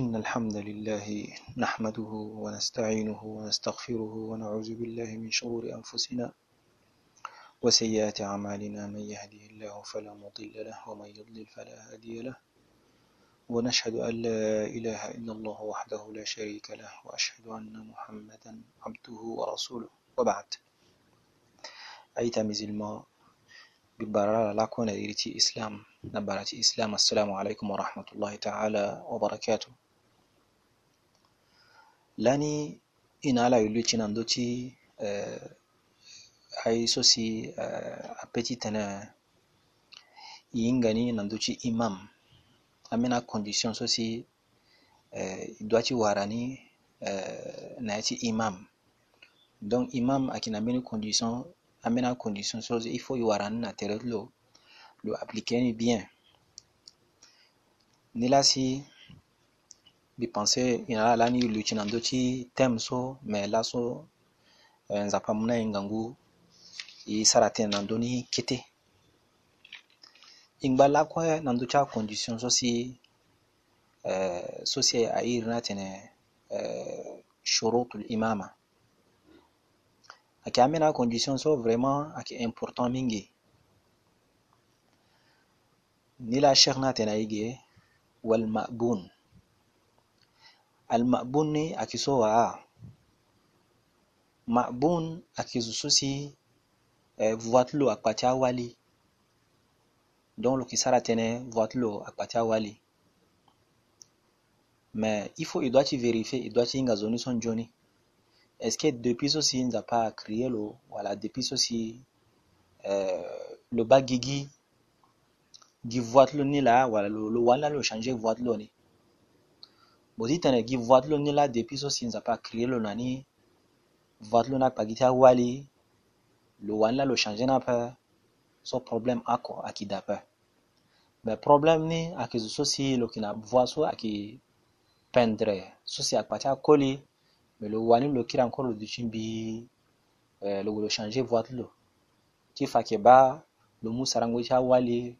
إن الحمد لله نحمده ونستعينه ونستغفره ونعوذ بالله من شرور أنفسنا وسيئات أعمالنا من يهده الله فلا مضل له ومن يضلل فلا هادي له ونشهد أن لا إله إلا الله وحده لا شريك له وأشهد أن محمدا عبده ورسوله. وبعد. أيتا مزلما ببرارة لكون إريتي إسلام. نبرتي إسلام. السلام عليكم ورحمة الله تعالى وبركاته. Lani ina ala yulu ci nan doci uh, a tana yingani nan imam. Amina condition sosi uh, doci warani uh, yati imam. Donc imam akina condition amina condition sosi il faut na tere lo lo appliquer bien. Ni lasi bi pense ina la ni luchi na ndochi tem so me la so eh, nzapa muna i sarate na ndoni kete ingba la kwa na ndocha condition so si eh, so si a irna tene eh, shurutul imama. So vraiment important mingi. Ni la na almabun ni akisowa mabun akizususi eh, voitlo akpati awali donc lo kisara tene voitlo akpati awali mais il faut il doit y vérifier il doit y inga zoni son joni. Est-ce que depuis ceci nza pas créé lo voilà depuis ceci euh, lo bagigi gi ni la voilà lo wala lo changer voitlo ni? Bozi tene gi voit lo ni la depuis so sinza pa créer lo nani. Voit lo na kpagiti awali lo wani la lo changer na pe so problème ako aki da pe mais problème ni aki zo so si lo kina voit so aki pendre so si akpati akoli mais lo wani lo kira encore lo duchin bi eh, lo lo changer voit lo ti fa ke ba lo mu sarango ti awali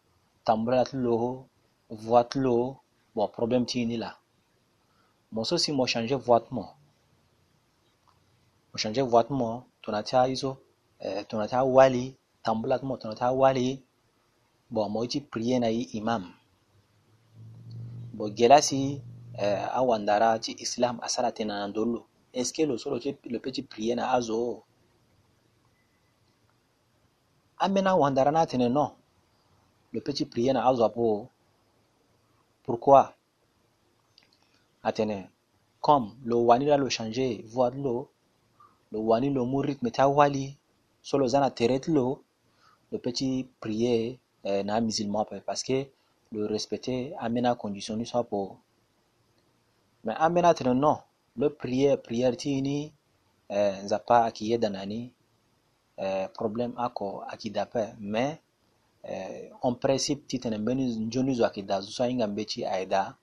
tambula ti lo voit lo bon problème ti ni la Mwen so si mwen chanje vwatman. Mwen chanje vwatman, tunatia hizo, eh, tunatia wali, tambulatman, tunatia wali, bo mwen iti priye na yi imam. Bo gelasi eh, awandara ti islam asara tena nandolo. Eske lo solo lo pe ti priye na azo. Amena wandara na tene non. Le pe ti priye na azo apo. Pourquoi? Atene comme lo wani la lo changer voix lo lo wani lo mu rythme ta wali. So lo zana teret lo le petit prier eh, na musulman parce que le respecter amena condition ni soit pour mais amena tene non. Le prier prière ti ni eh, nzapa aki yeda nani eh, problème ako aki dape mais eh, en principe ti tene mbeni njoni zo aki da zo inga mbechi aida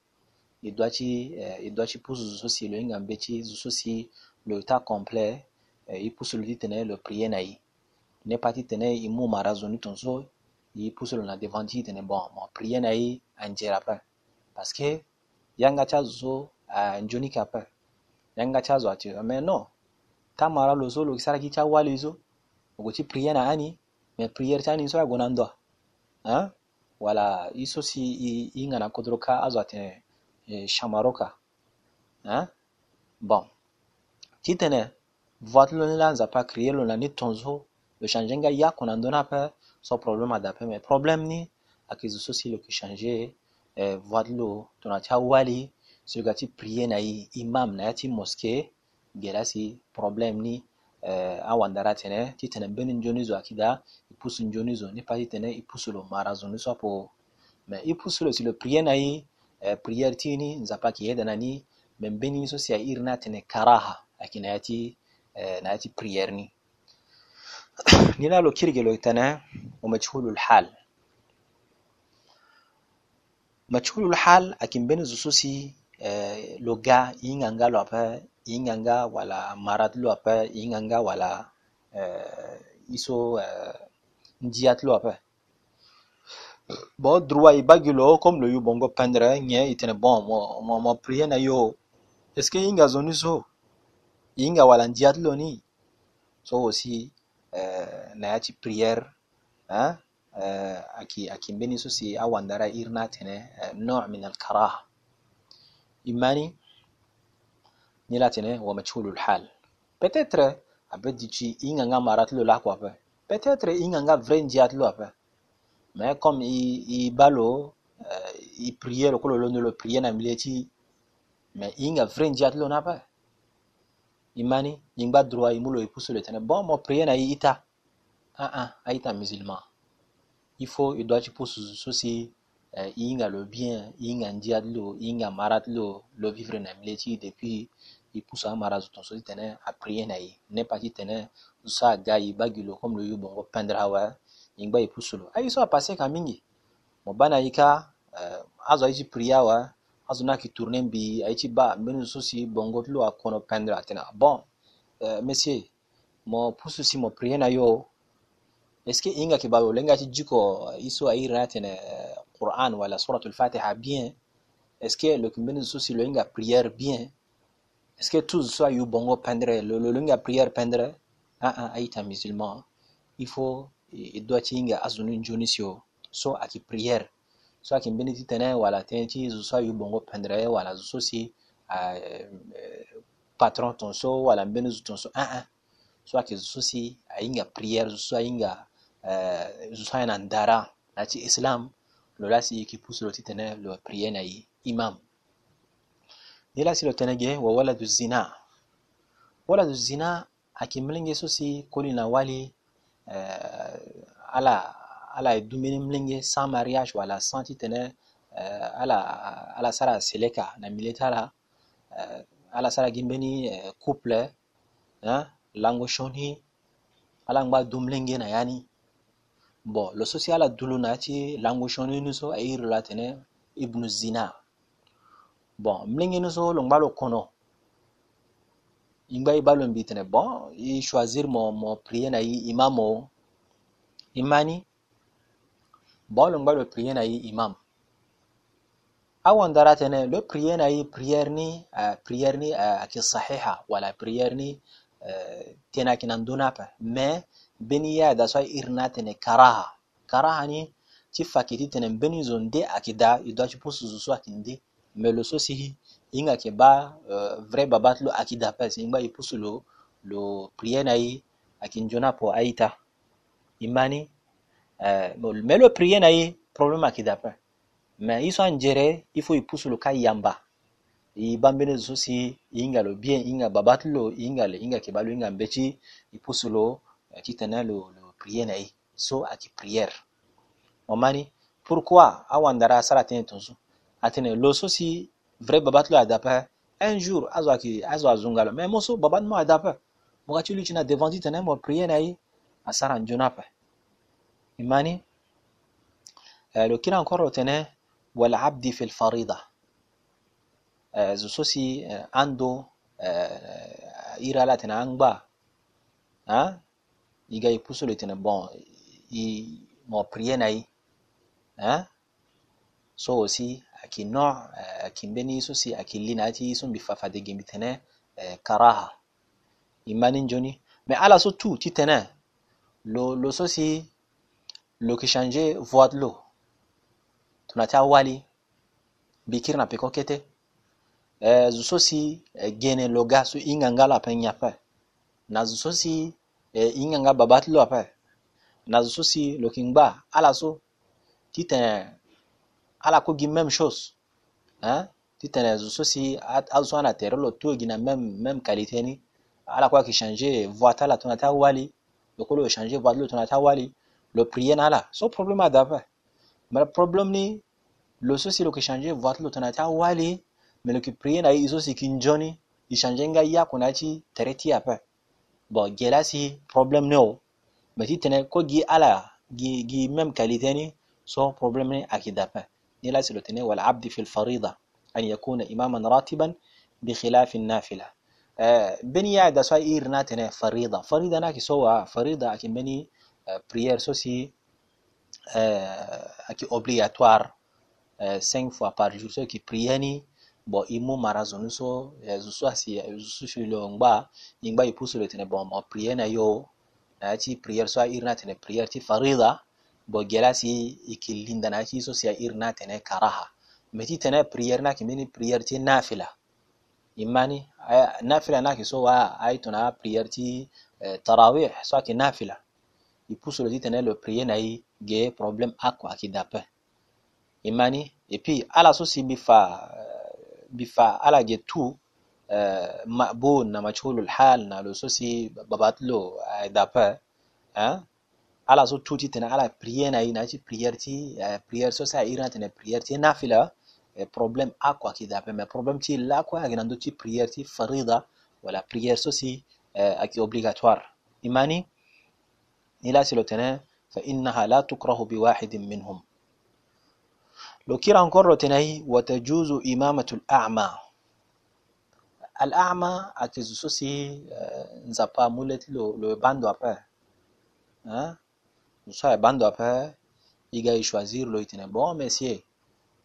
il doit ci, eh, il doit ci pour zuzu si lo inga mbeti zuzu si lo ta complet eh, i pusu lo ti tene lo prier na i ne pati tene i mu mara zoni tonso i pusu lo na devant ti tene bon mo prier na i anjera pe parce que yanga cha eh, zuzu a njoni ka yanga cha zo mais non ta mara lo zo lo kisara ki cha wali zo ogoti prier na ani mais prière ti ani so ague na ndö wala i so si i, i nga na kodro ka azo atene shamaroka hein? bon. Ti tene voit lo ni la nza pa créer lo ni tonzo. Lo changer nga ya kona ndona pe so problème ada pe mais problème ni akizu so si lo ki changer eh, voit lo tona ti awali so ga ti prier na i imam na ya ti mosquée gela si problème ni eh, awandara tene. Ti tene mbeni njoni zo akida i pousse njoni zo ni pa ti tene i pousse lo mara zo ni so apo. Mais i pousse lo si lo prier na Eh, priyartini nzapaki yedanani men beni so si a na tene karaha aki na eh, yati priere ni. Ninalo kirgelo itana umajhulu lhal majhulu lhal akimbeni zususi eh, so si lo ga inganga lo apa yinganga wala marad lo apa yinganga wala iso njiyat lo apa bon droit i bagilo comme le yu bongo pendre nye itene bon mo mo, mo prier na yo. Est-ce que inga zoni so inga wala ndiat lo ni? So aussi euh, na yati prière hein euh, aki aki mbeni so si awandara irna tene euh, no' min al karaha imani nila tene wa majhulul hal. Peut-être abedichi inga nga marat lo la quoi peut-être inga nga vrai ndiat lo apa mɛ kɔmi i ba lo i priye lo kolo londo lo priye na mile ti mɛ i ŋa vre ndia ti lo na apɛ i mani i gba droit i mu lo i pusu lo tɛnɛ bon mo priye na i ita ah ah a ita musulman. Il faut i doit ti pusu so si eh, i ŋa lo bien i ŋa ndia ti lo i ŋa mara ti lo lo vivre na mile ti depuis i pusu a mara zu tonso ti tɛnɛ a priye na i ne pa ti tɛnɛ zu so a ga i ba gi lo comme lo yu bongo pɛndre awɛ ipusulo ayi so apase ka mingi. Mo bana yika uh, azo wa azo na ki tourner bi ayi ba mbenu so si bongo tlo akono pendra tena bon uh, monsieur mo pusu si mo na yo est-ce que inga kibalo lenga ti jiko iso ayi ratene uh, Qur'an wala suratul Fatiha bien est-ce que le kimbenu so si lo prière bien? Est-ce que tout soit yu bongo pendre? Le lenga prière pendre? Ah ah aita musulman il faut il doit tinga azunu njoni sio so aki prière. So aki mbeni ti tene wala tene ti zo so yu bongo pendre wala zo so si uh, uh, patron ton so wala mbeni zo ton so ah ah so aki zo so si ainga prière zo so ainga uh, zo so ainga ndara na ti islam. Lo la si ki pousse lo ti tene lo prière na yi imam. Ni la si lo tene ge wa waladu zina. Waladu zina aki mlenge so si koli na wali uh, Euh, ala ala ye dumuni min kɛ san mariage wala san ti tɛnɛ euh, ala ala sara sele ka na milita la. Euh, ala sara gimbeni couple lango shoni ala ngba dumuni kɛ na yani. Bon lo sosi ala dulu na ti lango shoni nuso e ayi rila tɛnɛ ibnu zina. Bon min kɛ nuso lo ngba lo kɔnɔ ingba i balo mbi tene. Bon i choisir mo mo prier na yi imam o. Imani? Bon lo ngba lo prier na yi imam. Awandara tene lo prier na yi prière ni uh, prière ni uh, aki sahiha wala prière ni uh, tena kinan donapa mais beni ya da so irna tene karaha. Karaha ni ti fakiti tene beni zonde akida i doit pusu zusu akinde mais lo so si hinga yeke ba uh, vrai babâ ti lo ayeke da apeso hingba e pusu lo lo prière na ye ayeke nzoni apo aita. E ma ni uh, me lo prière na ye problème ayeke da ape me ye so anzere i faut e pusu lo ka yamba. E ba mbeni zo si e hinga lo bien e hinga babâ ti lo e hinga lo hinga yeke ba lo hinga mbe ti e pusu lo uh, ti tene lo, lo prière na ye. So ayeke prière. Mo ma ni pourquoi awandara asara atene tongaso atene lo so si Vre babat lo adape, enjur azwa ki azwa zungalo, men moso babat mo adape. Wakati uli china devanzi tene mo priye na hii asara njonape. Imani eh, lokila nkoro tene wal abdi fil farida. Eh, zusosi eh, ando eh, irala tene angba. Ha? Iga ipusule tene bon i mo priye na hii. Ha? So aussi akinooc eh, akinbeniisusi akinlinatii sun bifafadigin bitene eh, karaha. Imanin joni me ala so tu ti tene. Lo lo so si lo kishange voie de lo. Tunati awali bikiri na peko kete. Eh, zu so si eh, gene lo ga so i ŋaŋga lo ape nyape na zo so si eh, i ŋaŋga baba ti lo ape. Na zo so si lo kingba ala so ti tene ala ko gi même chose hein? Tu tene réseaux si azo ana tere lo to e gi na même même qualité ni ala ko ki changer voix ta la tala tunata wali le ko lo changer voix lo tunata wali lo prier na la. So problème adava mais problème ni lo sosi lo ki changer voix lo tunata wali mais lo ki prier na iso si kinjoni nga ya ko na kunachi tereti apa bon gela si problème no mais tu tene ko gi ala gi gi même qualité ni so problème ni akidafa نلاسلوتيني والعبد في الفريضة أن يكون إماما راتبا بخلاف النافلة. آه، بني يعد سوى إير ناتنا فريضة. فريضة ناكي سوى فريضة أكي بني بريير آه، سوسي آه، أكي أوبلياتوار سين فوا بار جور سوى كي برياني بو إمو مرازون سوى زوسوى سي زوسوى سوى لونبا ينبا يبوسلوتيني بو مو بريانا يو أتي بريير سوى إير ناتنا بريير تي فريضة. boggelasi ikillindanaki so sia irna tene karaha meti tene prier na mini prier ti nafila imani nafila naki so wa ay tuna prière ti tarawih so ki nafila ipusolo ti tene le prier na i ge problem akwa ki dapin imani et puis ala so si bifa bifa ala ge tu مأبون مجهول الحال نالو سوسي باباتلو دابا ala so tuti tene ala prier na ye na ti prière ti eh, prière so saa iri na tene prière ti nafila eh, problème akua kida ape mais problème ti la kua ayeke na ndö ti prière ti farida wala prière so si eh, ayeke obligatoire i mani ni la si lo tene fa innaha la tukrahu biwahidin minhum لو كير أنكر لو تنهي وتجوز إمامة الأعمى الأعمى أكزوسي نزابا مولت لو لو باندو أبا ها bando apa hein so bando apa iga choisir lo itene bon monsieur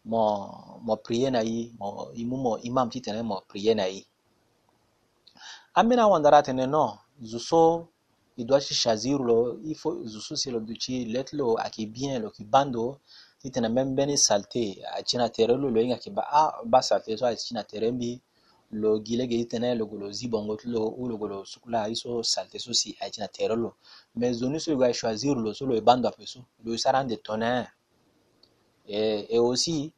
mo mo prier na yi mo imu mo imam ti tene mo prier na yi amina wandara tene no zuso i doit choisir lo il faut zuso si lo duci let lo aki bien lo ki bando ti tene même beni salte a china tere lo lo inga ki ba a ba salte so a china tere mbi lo gile ge tene lo golo zibongo lo u lo golo sukula iso salte so si a china tere lo. Mais zoni so ga choisir lo so lo bando apeso lo saran de tonnerre et, et aussi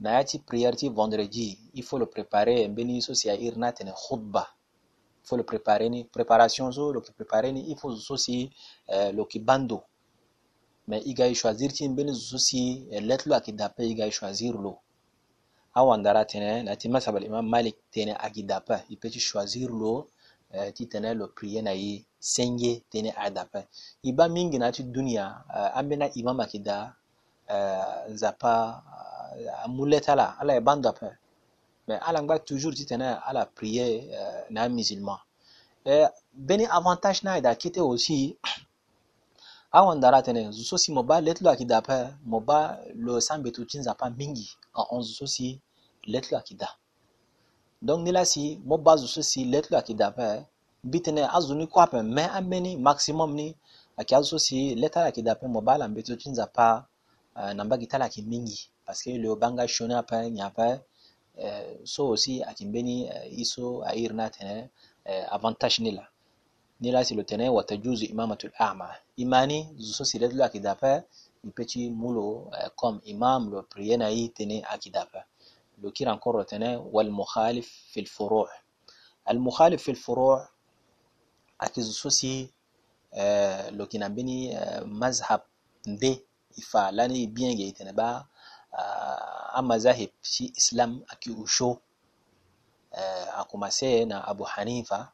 na ya ti prière ti vendredi il faut le préparer mbeni so si ir na tene khutba. Il faut le préparer ni préparation so lo ki préparer ni il faut so si euh, lo ki bando. Mais i ga choisir ti mbeni so si eh, let lo aki dape i ga choisir lo awandara tene na ti masaba imam malik tene aki dape i peut ti choisir eh, ti tene lo prier na ye senge tene a dape i ba mingi na ti dunia uh, ambeni imam aki da uh, nzapa uh, amuleta la ala e bando ape mais ala toujours ti tene ala prier na musulman. Beni avantage na da kite aussi awandara tene zo so si mo ba let lo ayeke dape mo ba lo sambe to ti nzapa mingi ahonzo so si lɛtlu akida. Donc n'i la si mo ba zusu si lɛtlu akida pɛ bitene a zuni kɔ apɛ mɛ a mɛni maximum ni aki a zusu si lɛtlu akida pɛ mo ba la mbetu tun za pa uh, namba gita la ki mingi. Parce que le banga shoni apɛ nya pɛ uh, eh, so aussi aki mbeni uh, iso a irina tene uh, avantage ni la. N'i la si le lo tɛnɛ watajuzu imamatul ama. Imani zusu si lɛtlu akida pɛ ipeti mulo uh, comme imam le priye na yi tene akida pɛ ذكر كرة والمخالف في الفروع. المخالف في الفروع أكزوسوسي آه، لكن بني آه، مذهب دي فا لاني بيان جيتنا با آه، أما ذهب في إسلام أكي أشو أكما سينا أبو حنيفة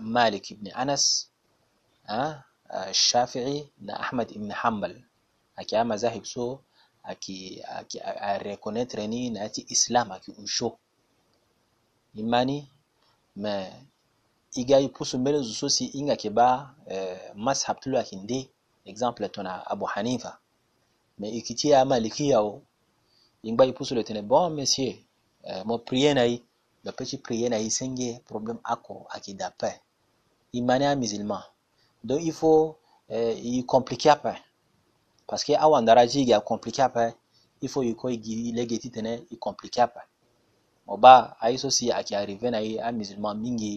مالك بن أنس الشافعي نا أحمد بن حنبل. أكي أما ذهب سو akirekonetre aki, na naiti Islam akiusho imani me igayi pusu mbele zususi inga kiba eh, mashab tulu akinde exemple tona Abu Hanifa. Me ikitia maliki o ingba ipusu le tene bon monsieur eh, mo prier na yi le petit prier na yi senge problem ako akidape imani a musulman. Donc il faut eh, y compliquer après parce que awandara ti e ga compliqué ape il faut e kue e gi lege ti tene e compliqué ape mo ba aye so si ayeke arrivé na ye amusulman mingi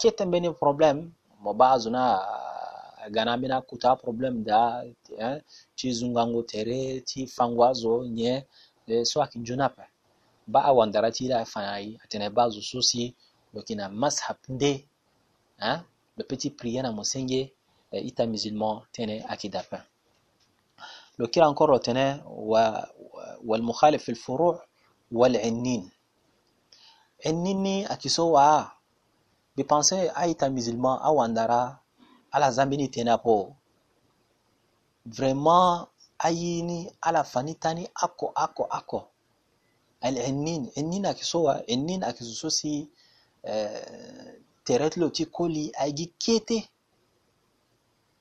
kete mbeni problème mo ba azo na ga na ambeni akuta aproblème da eh, ti zungango tere ti fango azo nyen eh, so ayeke nzoni ape ba awandara ti la fa na ye atene ba zo so si lo yeke na mashab nde eh, lo peut ti prier na mo senge eh, ita musulman tënë ayeke dape lo لو كلا نكرتنا والمخالف في الفروع والعنين. عنيني akisowa bipense aita musulman awandara ala zambini tena po vraiment ayini ala fanitani ako ako ako alinin inin akisowa inin akisoso si eh, teretlo ti koli agi kete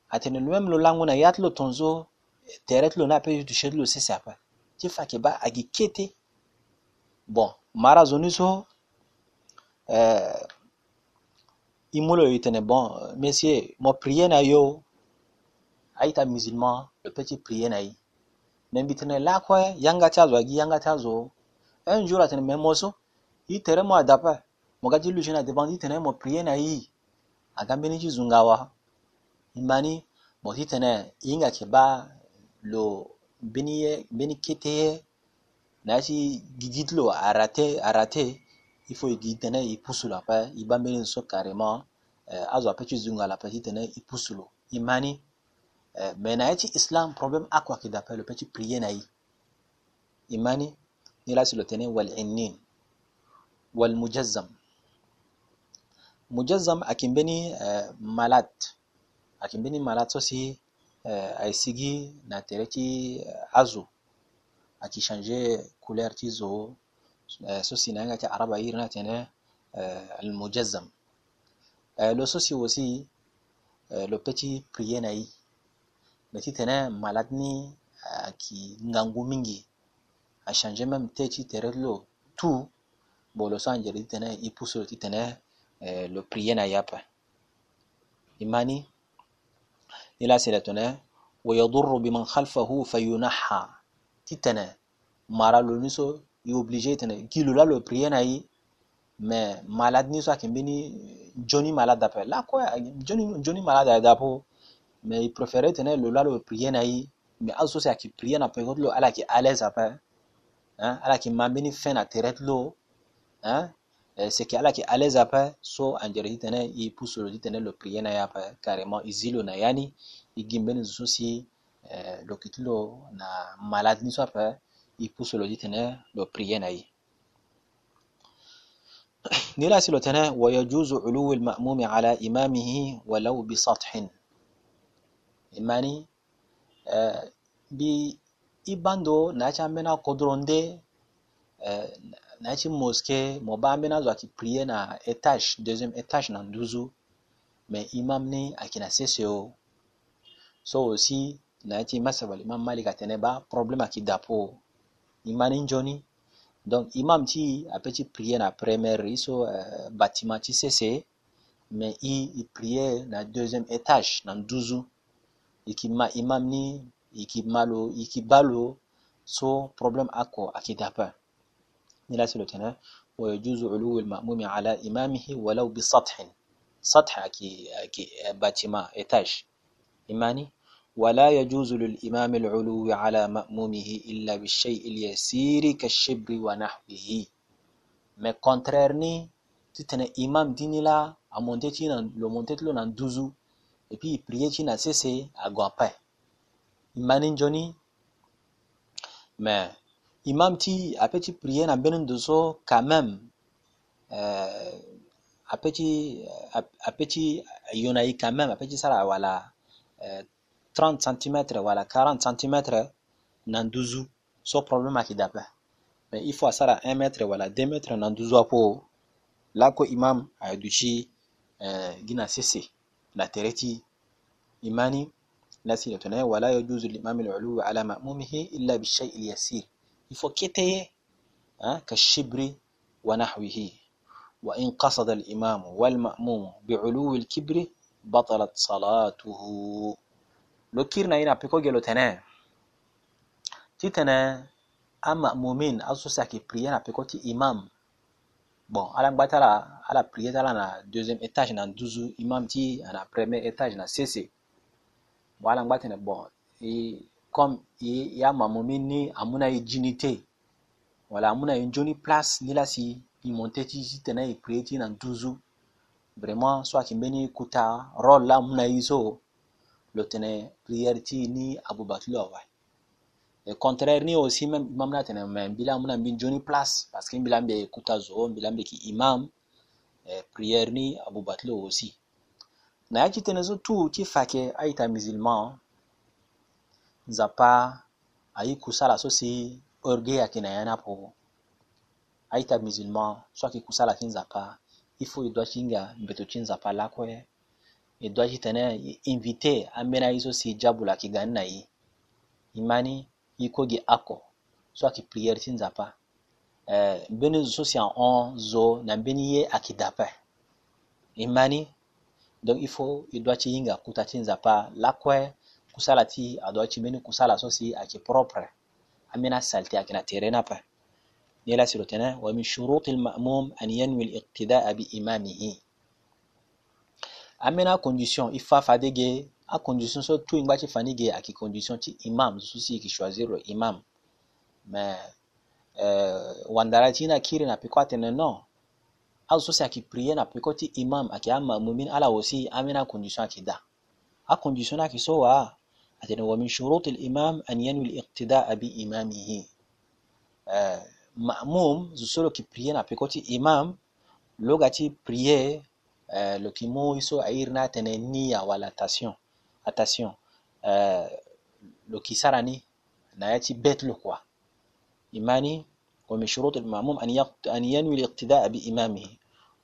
atene lo même lo langu na yatlo tonzo teret lo na apeut tushet lo sese ape ti fa yeke ba ayeke kete. Bon mara zo ni so eh, i mu lo e tene bon messier mo prie na yo aita musulman lo peut ti prie na e me mbi tene lakue yanga ti azo agi yanga ti azo un jour atene me mo so i tere mo ada ape mo ga ti lusi na devant ti tene mo prie na e aga mbeni ti zu nga awa i mani mo ti tene i hinga yeke ba lo beniye beni keteye nashi guide lo arate arrêter il faut qu'il tenait il pousse la so carrément eh, azo apechi zunga la paix tene il pousse lo imani. Eh, Mais naichi islam problème akwa kidapelo pechi prier nai imani ni lasi lo tenait wal innin wal mujazzam. Mujazzam akimbeni eh, malat. Akimbeni malat so si aisigi na tere ti azo. Ayeke akichange couleur ti zo uh, so si na yanga ti araba iri ni atene almujazzam uh, lo so si aussi lo ti prier na ye me ti tene malade ni ayeki uh, ngangu mingi. Achange même te ti tere ti lo tout bo lo so anjere ti tene e pusu lo ti tene lo prier na ye ape e ma ni إلى سلتنا ويضر بمن خلفه فينحى. تتنا مارا لو نيسو يوبليجي تنا كيلو لا لو بريانا اي ما مالاد نيسو كي بني جوني مالاد دابا لا كو جوني جوني مالاد دابو. ما يبريفيري تنا لو لا أه؟ لو بريانا اي مي اسو سي كي بريانا بيغوت لو على كي اليز أبا؟ ها على كي ما لو. Euh, c'est qu'Allah qui est à l'aise apa so anjere hitene i puso lo hitene lo prier na yapa carrément izilo na yani igimbe ni zo si eh, lo kitilo na malade ni so apa i puso lo hitene lo prier na yi nila silo tene wa yajuzu ulu al ma'mum ala imamihi walau bi sathin. Imani eh, bi ibando na cha mena kodronde eh, uh, na yacin moske mo ba ambeni azo ayeke prier na étage deuxième étage na nduzu mais imam ni ayeke na sese o so aussi na ya ti masaba l'imam malik atene ba problème ayeke dapo e ma ni nzoni donc imam ti apeut ti prier na première ri so uh, bâtiment ti sese mais i e prier na deuxième étage na nduzu e yeke ma imam ni e yeke ma lo e yeke so problème oko ayeke نلاسلتنا ويجوز علو المأموم على إمامه ولو بسطح. سطح أكي أكي باتما إتاج إماني ولا يجوز للإمام العلو على مأمومه إلا بالشيء اليسير كالشبر ونحوه. ما كونتريرني تتنا إمام ديني لا أمونتيتي لو مونتيت لو نان دوزو et puis il priait qu'il n'a cessé à imam ti apeut ti prier na mbeni ndo so quand même euh, apeut ti euh, apeut ti yo na ye quand même apeut ti sara wala euh, 30 cm wala 40 cm na nduzu so problème ayeke da ape mais il faut asara 1 mètre wala 2 mètre na nduzu apo lako imam ayedi ti euh, gi na sese na tere ti imani na sila tene wala yajuzu limami lulu ala mamumihi illa bishai lyasir يفكته كالشبر ونحوه. وإن قصد الإمام والمأموم بعلو الكبر بطلت صلاته. لو كيرنا هنا بيكو جلو تنا تي تنا أما مؤمن أسو ساكي بريانا بيكو تي إمام. bon ala ngba tala ala prier tala na deuxième étage na nduzu imam ti na premier étage na sese bon ala ngba tene bon e comme e, e ama'mumin ni amû na ye ji ni te. Wala amû na ye nzoni place ni la si e monte ti ti tene e prier ti na nduzu. Vraiment so ayeke mbeni kuta rôle la amû na ye so lo tene prière ti ni abubakar lo awe e contraire ni aussi même imam na tene me mbila amû na mbi nzoni place parce que mbila ambe kuta zo mbila ambe yeke imam e prière ni abubakar lo aussi. Na ya ti tene so tu ti fake aita musulman nzapa ayi kusala so si orgueil ni apo aita musulman so ayeke kusala ti nzapa ifo hinga mbeto ti nzapa lakue ti tene invité ambena i so si jabu la ki gani na i mani i kogi ako so ayeke prière ti nzapa. Eh, mbeni zo so si ahon zo na mbeni ye ayeke dape e mani donc il faut e doit ti hinga kuta ti nzapa lakue kusala ti adoit ti mbeni kusala so si ayeke propre. Ambeni asalte ayeke na tere ni ape ni la silo tene wa min shuruti lmamum an yanwi liqtidaa biimamihi ambeni acondition i fa fade ge acondition so tu ngba ti fani ge ayeke condition ti imam zo so si yeke choisir lo imam. Mais euh, wandara ti na kiri na peko atene non. Azo so si ayeke prier na peko ti imam ayeke amamumin ala aussi ambeni acondition ayeke da. Acondition ni هذا ومن شروط الإمام أن ينوي الاقتداء بإمامه. آه، مأموم زسولو كي بريينا بيكوتي إمام لغتي بريي آه، لو كي مو يسو عيرنا تنينيا ولا تاسيون. أتاسيون. آه، لو كي ساراني نايتي بيت لو كوا إماني ومن شروط المأموم أن أن ينوي الاقتداء بإمامه.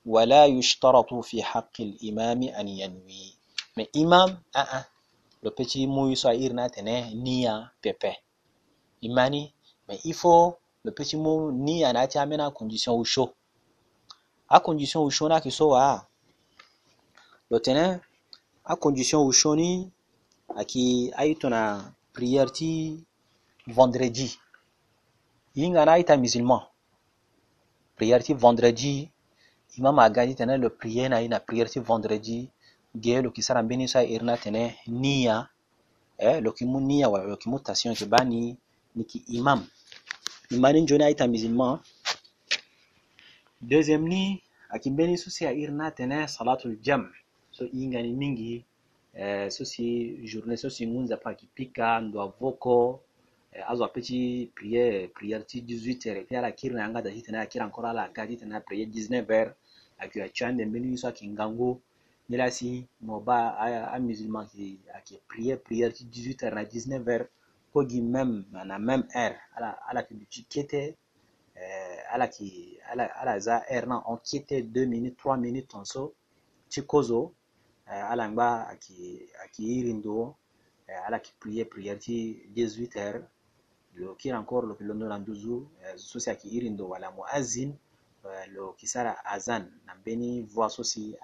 ولا يشترط في حق الإمام أن ينوي. ما إمام؟ أه, أه. Lo peut ti mu so airi ni atene nia pepe. I mani mais il faut le petit mot ni ana ti amena condition usho. A condition usho na ki so wa lo tene a condition usho ni aki aito na prière ti vendredi. Hinga na aita musulman. Prière ti vendredi imam aga ti tene lo prière na ye na prière ti vendredi ge lo yeke sara mbeni so airi ni atene nia eh, lo yeke mu niya wala lo yeke mu tation yeke ba ni, ni ki imam. Imani njoni aita musulman deuxième ni ayeke mbeni so si airi ni atene salatul jam. So hingani mingi eh, so si journée so si ngu nzapa ayeke pika ndo avoko eh, azo apeut ti prière prière ti 18 heure puis ala kiri na yanga da ti tene akiri encore ala aga ti tene aprière 19 heure ayeke atia ande mbeni so ayeke ngangu ni la si mo ba amusulman ayeke prière prière ti 18 heures na 19 heures. Kogi même même heure ti kete eh, ala yeke ala ala za hon kete 2 minutes 3 minutes tonso ti kozo eh, ala ngba ayeke ayeke iri ndo eh, ala yeke prière prière ti 18 heures. Lo kiri encore yeke londo na nduzu eh, so si ayeke iri ndo wala muazin eh, lo yeke sara azan na mbeni voix so si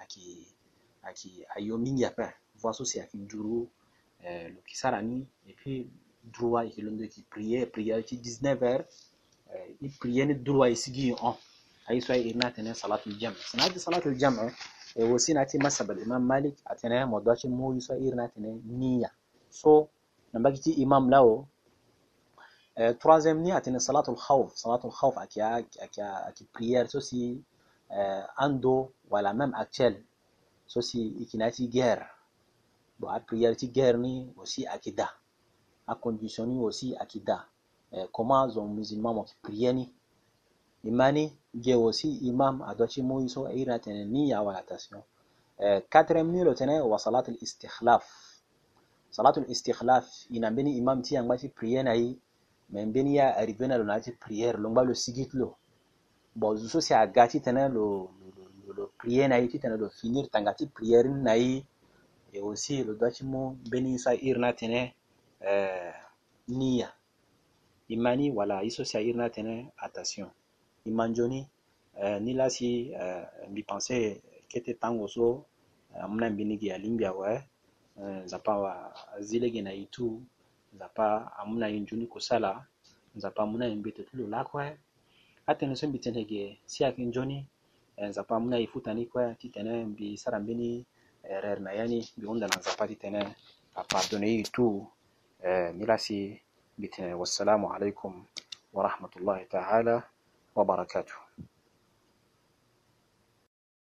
ayeke ayo mingi ape voix so si ayeke nduru eh, lo yeke ni et puis droit yeke londo yeke prière prière ti 19 heures eh, i prière ni droit e sigi e hon aye so airi ni atene salatul jam si na ti salatul jam e e wo si na ti masaba imam malik atene mo doit ti mu so airi ni atene nia so na mbage ti imam lao eh, troisième ni atene salatul khawf salatul khawf ayeke ayeke ayeke prière so si eh, ando wala même actuel so si ikinati guerre bo a prière ti guerre ni o si akida. A condition ni o si akida. Eh, comment zon musulman mo ki prière ni. Imani je o si imam adochi mo iso e ira tene ni ya wala tasio eh, quatrième ni lo tene wa salat al istikhlaf salat istikhlaf ina mbeni imam ti yang ba ti prière na yi mais mbeni ya arrivé na lo na ti prière lo ngba lo sigit lo. Bo so si agati tene lo, lo lo, prier na ye ti tene lo finir tanga ti prière ni na ye e aussi lo doit ti mu mbeni so airi ni atene eh, nia. E ma ni wala i so si airi ni atene attention e ma nzoni eh, ni la si mbi pense kete tango so amû na mbeni ge alingbi awe nzapa nzapa azile lege na ye tu nzapa amû na ye nzoni kusala nzapa amû na ye ti lo lakue atene so mbi tene ge si ayeke nzoni nzapa amû na e futa ni kue ti tene mbi sara mbeni eh, rere na ya ni mbi hunda na nzapa ti tene. Apardonne ye tu eh, ni la si mbi tene. Wassalamu alaikum warahmatullahi taala wabarakatuh